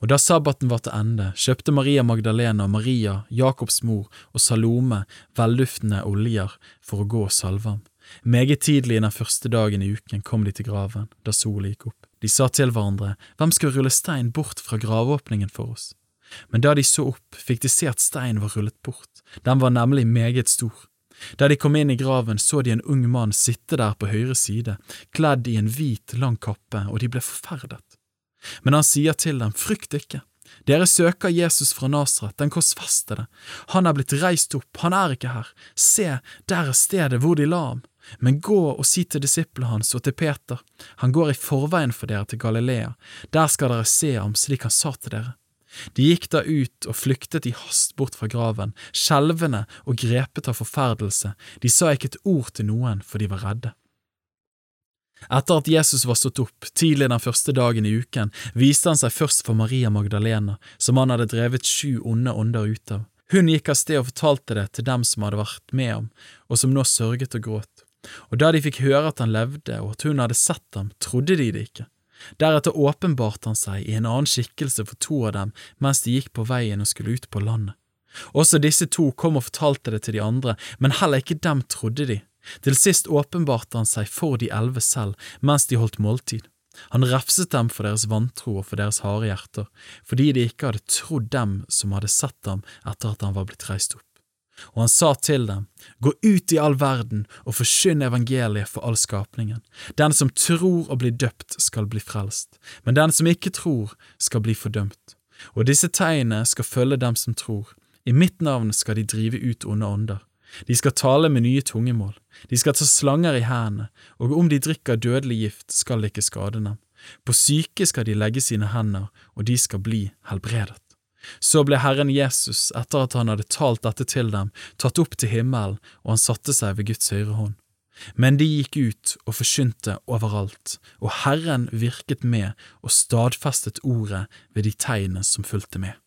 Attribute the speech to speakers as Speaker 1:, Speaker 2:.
Speaker 1: Og da sabbaten var til ende, kjøpte Maria Magdalena Maria, Jakobs mor og Salome velduftende oljer for å gå og salve ham. Meget tidlig den første dagen i uken kom de til graven, da solen gikk opp. De sa til hverandre, Hvem skal rulle stein bort fra graveåpningen for oss? Men da de så opp, fikk de se at steinen var rullet bort, den var nemlig meget stor. Da de kom inn i graven, så de en ung mann sitte der på høyre side, kledd i en hvit, lang kappe, og de ble forferdet. Men han sier til dem, frykt ikke, dere søker Jesus fra Nasaret, den korsfestede, han er blitt reist opp, han er ikke her, se, der er stedet hvor de la ham. Men gå og si til disiplene hans og til Peter, han går i forveien for dere til Galilea, der skal dere se ham slik han sa til dere. De gikk da ut og flyktet i hast bort fra graven, skjelvende og grepet av forferdelse, de sa ikke et ord til noen, for de var redde. Etter at Jesus var stått opp, tidlig den første dagen i uken, viste han seg først for Maria Magdalena, som han hadde drevet sju onde ånder ut av. Hun gikk av sted og fortalte det til dem som hadde vært med ham, og som nå sørget og gråt. Og da de fikk høre at han levde og at hun hadde sett ham, trodde de det ikke. Deretter åpenbarte han seg i en annen skikkelse for to av dem mens de gikk på veien og skulle ut på landet. Også disse to kom og fortalte det til de andre, men heller ikke dem trodde de. Til sist åpenbarte han seg for de elleve selv mens de holdt måltid. Han refset dem for deres vantro og for deres harde hjerter, fordi de ikke hadde trodd dem som hadde sett ham etter at han var blitt reist opp. Og han sa til dem, Gå ut i all verden og forkynn evangeliet for all skapningen. Den som tror og blir døpt, skal bli frelst, men den som ikke tror, skal bli fordømt. Og disse tegnene skal følge dem som tror. I mitt navn skal de drive ut onde ånder. De skal tale med nye tungemål, de skal ta slanger i hendene, og om de drikker dødelig gift, skal det ikke skade dem. På syke skal de legge sine hender, og de skal bli helbredet. Så ble Herren Jesus, etter at han hadde talt dette til dem, tatt opp til himmelen, og han satte seg ved Guds høyre hånd. Men de gikk ut og forkynte overalt, og Herren virket med og stadfestet ordet ved de tegnene som fulgte med.